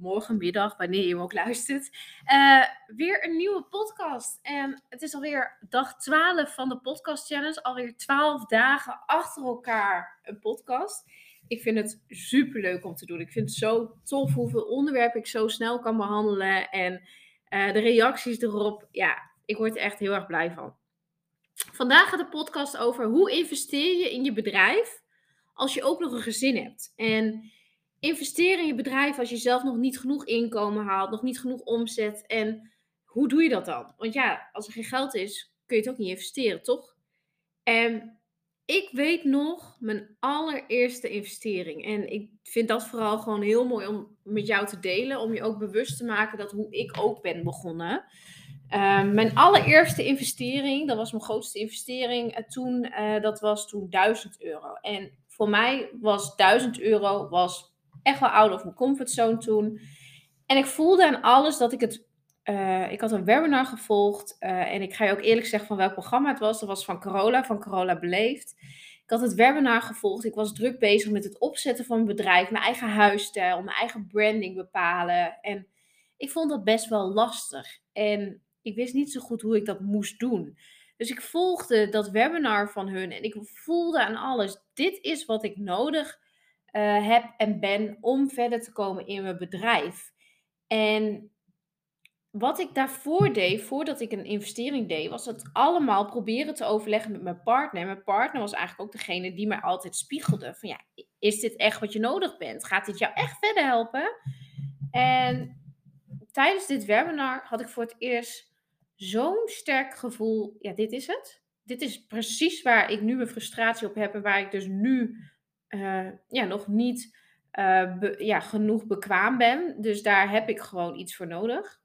morgen, middag, wanneer je hem ook luistert. Uh, weer een nieuwe podcast. En het is alweer dag 12 van de podcast challenge. Alweer 12 dagen achter elkaar een podcast. Ik vind het super leuk om te doen. Ik vind het zo tof hoeveel onderwerpen ik zo snel kan behandelen. En uh, de reacties erop. Ja, ik word er echt heel erg blij van. Vandaag gaat de podcast over hoe investeer je in je bedrijf als je ook nog een gezin hebt. En investeer in je bedrijf als je zelf nog niet genoeg inkomen haalt, nog niet genoeg omzet. En hoe doe je dat dan? Want ja, als er geen geld is, kun je het ook niet investeren, toch? En ik weet nog mijn allereerste investering. En ik vind dat vooral gewoon heel mooi om met jou te delen. Om je ook bewust te maken dat hoe ik ook ben begonnen. Uh, mijn allereerste investering, dat was mijn grootste investering uh, toen, uh, dat was toen 1000 euro. En voor mij was 1000 euro was echt wel out of mijn comfortzone toen. En ik voelde aan alles dat ik het. Uh, ik had een webinar gevolgd. Uh, en ik ga je ook eerlijk zeggen van welk programma het was. Dat was van Corolla, van Corolla Beleefd. Ik had het webinar gevolgd. Ik was druk bezig met het opzetten van mijn bedrijf, mijn eigen huisstijl, mijn eigen branding bepalen. En ik vond dat best wel lastig. En ik wist niet zo goed hoe ik dat moest doen. Dus ik volgde dat webinar van hun en ik voelde aan alles: dit is wat ik nodig uh, heb en ben om verder te komen in mijn bedrijf. En wat ik daarvoor deed, voordat ik een investering deed, was het allemaal proberen te overleggen met mijn partner. Mijn partner was eigenlijk ook degene die mij altijd spiegelde: van ja, is dit echt wat je nodig bent? Gaat dit jou echt verder helpen? En tijdens dit webinar had ik voor het eerst zo'n sterk gevoel: ja, dit is het. Dit is precies waar ik nu mijn frustratie op heb en waar ik dus nu uh, ja, nog niet be, ja, genoeg bekwaam ben. Dus daar heb ik gewoon iets voor nodig.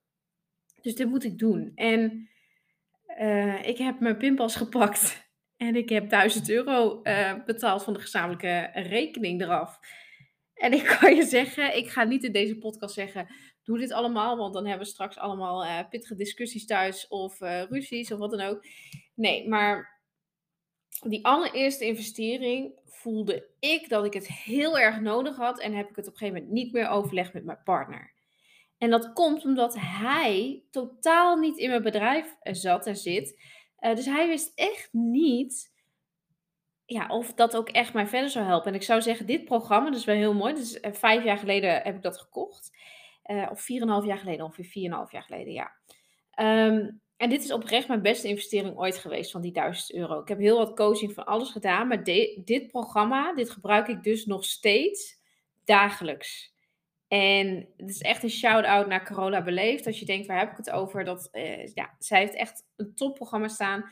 Dus dit moet ik doen. En uh, ik heb mijn pinpas gepakt. En ik heb 1000 euro betaald van de gezamenlijke rekening eraf. En ik kan je zeggen, ik ga niet in deze podcast zeggen, doe dit allemaal, want dan hebben we straks allemaal pittige discussies thuis of ruzies of wat dan ook. Nee, maar die allereerste investering voelde ik dat ik het heel erg nodig had en heb ik het op een gegeven moment niet meer overlegd met mijn partner. En dat komt omdat hij totaal niet in mijn bedrijf eh, zat en zit. Uh, dus hij wist echt niet ja, of dat ook echt mij verder zou helpen. En ik zou zeggen, dit programma, dat is wel heel mooi. Dus vijf jaar geleden heb ik dat gekocht. Of vier en een half jaar geleden, ongeveer vier en een half jaar geleden, ja. Um, en dit is oprecht mijn beste investering ooit geweest van die 1000 euro. Ik heb heel wat coaching van alles gedaan, maar dit programma, dit gebruik ik dus nog steeds dagelijks. En het is echt een shout-out naar Corolla Beleefd. Als je denkt, waar heb ik het over? Dat, uh, ja, zij heeft echt een topprogramma staan.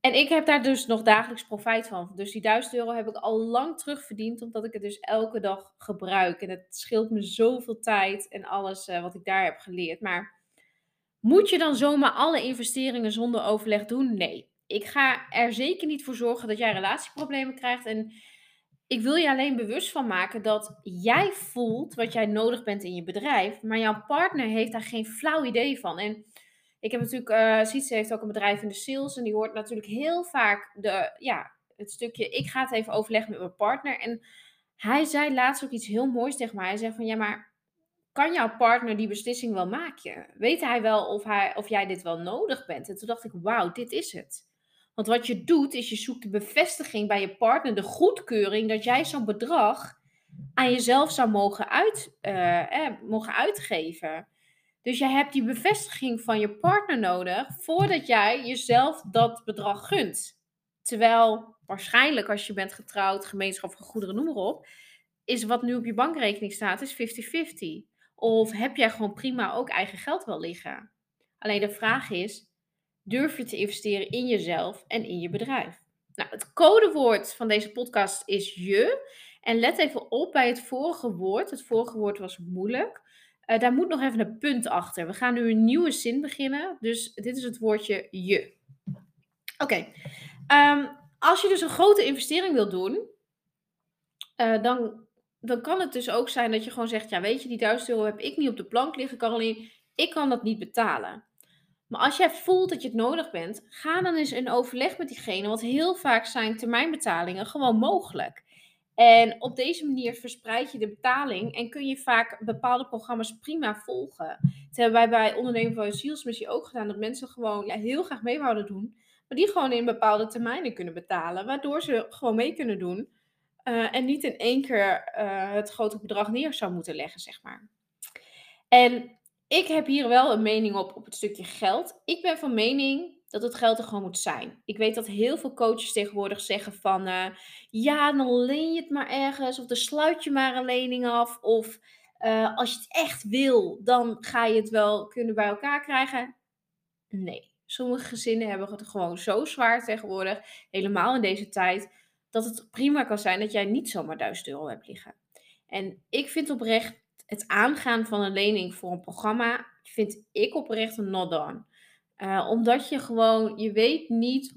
En ik heb daar dus nog dagelijks profijt van. Dus die 1000 euro heb ik al lang terugverdiend, omdat ik het dus elke dag gebruik. En het scheelt me zoveel tijd en alles uh, wat ik daar heb geleerd. Maar moet je dan zomaar alle investeringen zonder overleg doen? Nee. Ik ga er zeker niet voor zorgen dat jij relatieproblemen krijgt. En ik wil je alleen bewust van maken dat jij voelt wat jij nodig bent in je bedrijf, maar jouw partner heeft daar geen flauw idee van. En ik heb natuurlijk, uh, Sietse heeft ook een bedrijf in de sales en die hoort natuurlijk heel vaak de, ja, het stukje, ik ga het even overleggen met mijn partner. En hij zei laatst ook iets heel moois tegen mij. Hij zegt van, ja, maar kan jouw partner die beslissing wel maken? Weet hij wel of, hij, of jij dit wel nodig bent? En toen dacht ik, wauw, dit is het. Want wat je doet, is je zoekt de bevestiging bij je partner, de goedkeuring dat jij zo'n bedrag aan jezelf zou mogen, uit, uh, eh, mogen uitgeven. Dus je hebt die bevestiging van je partner nodig voordat jij jezelf dat bedrag gunt. Terwijl waarschijnlijk als je bent getrouwd, gemeenschap van goederen, noem maar op, is wat nu op je bankrekening staat, is 50-50. Of heb jij gewoon prima ook eigen geld wel liggen? Alleen de vraag is, durf je te investeren in jezelf en in je bedrijf? Nou, het codewoord van deze podcast is je. En let even op bij het vorige woord. Het vorige woord was moeilijk. Uh, daar moet nog even een punt achter. We gaan nu een nieuwe zin beginnen. Dus dit is het woordje je. Oké. Ehm, als je dus een grote investering wilt doen, uh, dan, dan kan het dus ook zijn dat je gewoon zegt: Ja, weet je, die 1000 euro heb ik niet op de plank liggen, Caroline. Ik kan dat niet betalen. Maar als jij voelt dat je het nodig bent, ga dan eens in overleg met diegene. Want heel vaak zijn termijnbetalingen gewoon mogelijk. En op deze manier verspreid je de betaling en kun je vaak bepaalde programma's prima volgen. Dat hebben wij bij Ondernemen je Zielsmissie ook gedaan. Dat mensen gewoon ja, heel graag mee wouden doen. Maar die gewoon in bepaalde termijnen kunnen betalen. Waardoor ze gewoon mee kunnen doen. Uh, en niet in één keer uh, het grote bedrag neer zou moeten leggen, zeg maar. En ik heb hier wel een mening op, op het stukje geld. Ik ben van mening dat het geld er gewoon moet zijn. Ik weet dat heel veel coaches tegenwoordig zeggen van... Uh, ja, dan leen je het maar ergens. Of dan sluit je maar een lening af. Of als je het echt wil, dan ga je het wel kunnen bij elkaar krijgen. Nee, sommige gezinnen hebben het gewoon zo zwaar tegenwoordig. Helemaal in deze tijd. Dat het prima kan zijn dat jij niet zomaar 1000 euro hebt liggen. En ik vind oprecht het aangaan van een lening voor een programma, vind ik oprecht een not done. Uh, omdat je gewoon, je weet niet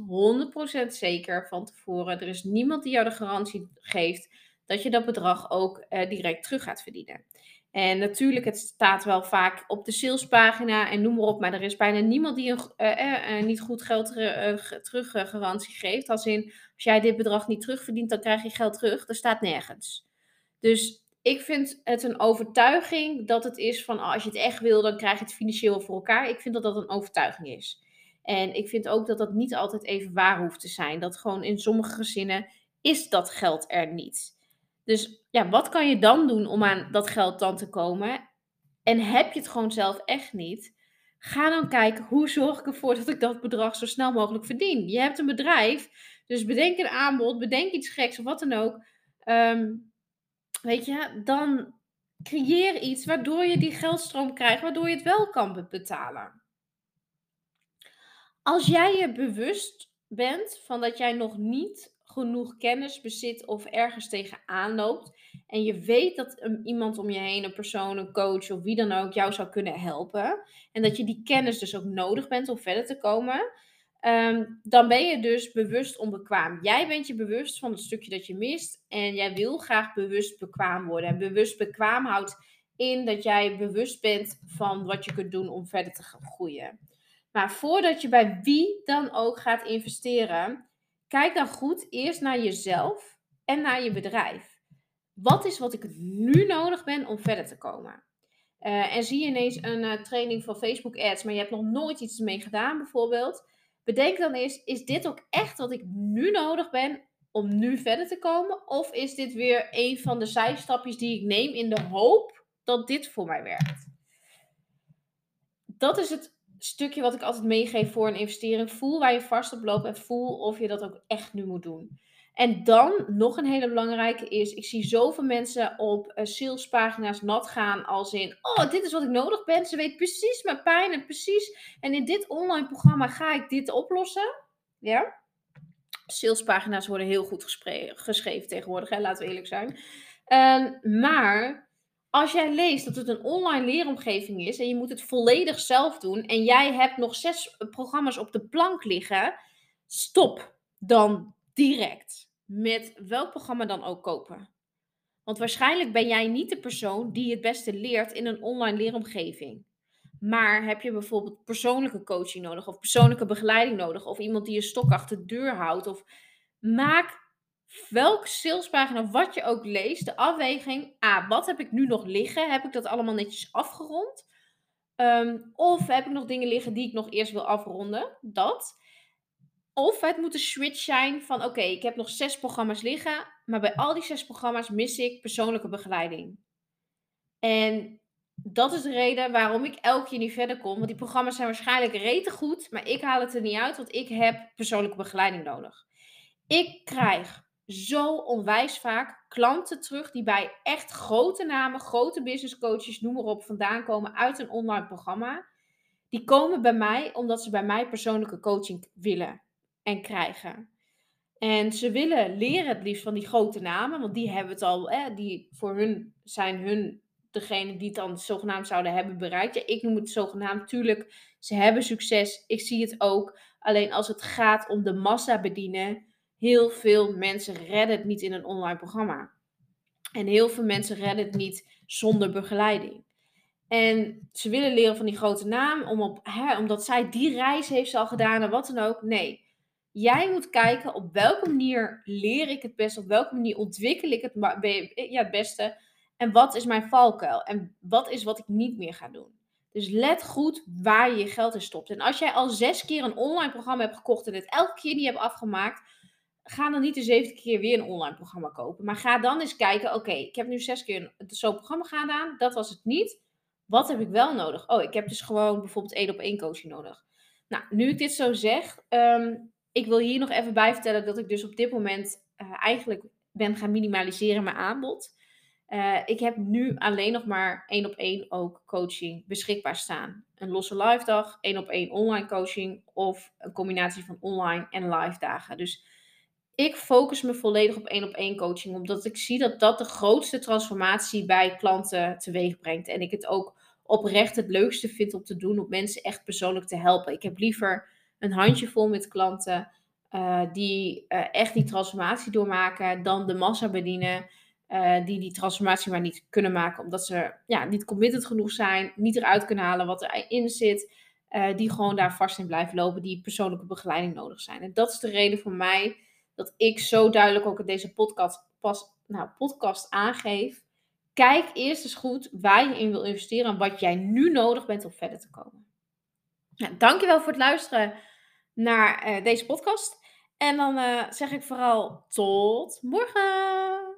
100% zeker van tevoren. Er is niemand die jou de garantie geeft dat je dat bedrag ook uh, direct terug gaat verdienen. En natuurlijk, het staat wel vaak op de salespagina en noem maar op. Maar er is bijna niemand die een uh, niet goed geld teruggarantie geeft. Als in, als jij dit bedrag niet terugverdient, dan krijg je geld terug. Dat staat nergens. Dus ik vind het een overtuiging dat het is van oh, als je het echt wil, dan krijg je het financieel voor elkaar. Ik vind dat dat een overtuiging is. En ik vind ook dat dat niet altijd even waar hoeft te zijn. Dat gewoon in sommige gezinnen is dat geld er niet. Dus ja, wat kan je dan doen om aan dat geld dan te komen? En heb je het gewoon zelf echt niet? Ga dan kijken hoe zorg ik ervoor dat ik dat bedrag zo snel mogelijk verdien. Je hebt een bedrijf, dus bedenk een aanbod, bedenk iets geks of wat dan ook. Um, weet je, dan creëer iets waardoor je die geldstroom krijgt, waardoor je het wel kan betalen. Als jij je bewust bent van dat jij nog niet genoeg kennis bezit of ergens tegenaan loopt en je weet dat iemand om je heen, een persoon, een coach of wie dan ook jou zou kunnen helpen en dat je die kennis dus ook nodig bent om verder te komen, Ehm, dan ben je dus bewust onbekwaam. Jij bent je bewust van het stukje dat je mist en jij wil graag bewust bekwaam worden. En bewust bekwaam houdt in dat jij bewust bent van wat je kunt doen om verder te groeien. Maar voordat je bij wie dan ook gaat investeren, kijk dan goed eerst naar jezelf en naar je bedrijf. Wat is wat ik nu nodig ben om verder te komen? Uh, en zie je ineens een uh, training van Facebook ads, maar je hebt nog nooit iets mee gedaan bijvoorbeeld bedenk dan eens, is dit ook echt wat ik nu nodig ben om nu verder te komen? Of is dit weer een van de zijstapjes die ik neem in de hoop dat dit voor mij werkt? Dat is het stukje wat ik altijd meegeef voor een investering. Voel waar je vast op loopt en voel of je dat ook echt nu moet doen. En dan nog een hele belangrijke is, ik zie zoveel mensen op uh, salespagina's nat gaan als in, oh, dit is wat ik nodig ben. Ze weet precies mijn pijn en precies. En in dit online programma ga ik dit oplossen. Ja. Salespagina's worden heel goed geschreven tegenwoordig, hè? laten we eerlijk zijn. Uh, maar als jij leest dat het een online leeromgeving is en je moet het volledig zelf doen en jij hebt nog zes programma's op de plank liggen, stop dan direct met welk programma dan ook kopen. Want waarschijnlijk ben jij niet de persoon die het beste leert in een online leeromgeving. Maar heb je bijvoorbeeld persoonlijke coaching nodig of persoonlijke begeleiding nodig of iemand die je stok achter de deur houdt of maak welke salespagina wat je ook leest de afweging, a, wat heb ik nu nog liggen? Heb ik dat allemaal netjes afgerond? Ehm, of heb ik nog dingen liggen die ik nog eerst wil afronden? Dat. Of het moet een switch zijn van oké, ik heb nog zes programma's liggen, maar bij al die zes programma's mis ik persoonlijke begeleiding. En dat is de reden waarom ik elke keer niet verder kom. Want die programma's zijn waarschijnlijk rete goed, maar ik haal het er niet uit, want ik heb persoonlijke begeleiding nodig. Ik krijg zo onwijs vaak klanten terug die bij echt grote namen, grote business coaches, noem maar op, vandaan komen uit een online programma. Die komen bij mij omdat ze bij mij persoonlijke coaching willen en krijgen. En ze willen leren het liefst van die grote namen, want die hebben het al, hè, die voor hun zijn hun degene die het dan zogenaamd zouden hebben bereikt. Ja, ik noem het zogenaamd, natuurlijk Ze hebben succes. Ik zie het ook. Alleen als het gaat om de massa bedienen, heel veel mensen redden het niet in een online programma. En heel veel mensen redden het niet zonder begeleiding. En ze willen leren van die grote naam, om op, hè, omdat zij die reis heeft al gedaan en wat dan ook. Nee, jij moet kijken op welke manier leer ik het best, op welke manier ontwikkel ik het, ja, het beste. En wat is mijn valkuil? En wat is wat ik niet meer ga doen? Dus let goed waar je je geld in stopt. En als jij al zes keer een online programma hebt gekocht en het elke keer niet hebt afgemaakt, ga dan niet de zevende keer weer een online programma kopen. Maar ga dan eens kijken, oké, ik heb nu zes keer zo'n programma gedaan, dat was het niet. Wat heb ik wel nodig? Oh, ik heb dus gewoon bijvoorbeeld één op één coaching nodig. Nou, nu ik dit zo zeg, um, ik wil hier nog even bij vertellen dat ik dus op dit moment uh, eigenlijk ben gaan minimaliseren mijn aanbod. Uh, ik heb nu alleen nog maar één op één ook coaching beschikbaar staan. Een losse live dag, één op één online coaching of een combinatie van online en live dagen. Dus ik focus me volledig op één op één coaching, omdat ik zie dat dat de grootste transformatie bij klanten teweeg brengt. En ik het ook oprecht het leukste vind om te doen, om mensen echt persoonlijk te helpen. Ik heb liever een handjevol met klanten uh, die uh, echt die transformatie doormaken, dan de massa bedienen. Uh, die die transformatie maar niet kunnen maken, omdat ze ja, niet committed genoeg zijn, niet eruit kunnen halen wat erin zit, die gewoon daar vast in blijven lopen, die persoonlijke begeleiding nodig zijn. En dat is de reden voor mij dat ik zo duidelijk ook in deze podcast, pas, nou, podcast aangeef. Kijk eerst eens goed waar je in wil investeren en wat jij nu nodig bent om verder te komen. Nou, dankjewel voor het luisteren naar uh, deze podcast. En dan uh, zeg ik vooral tot morgen.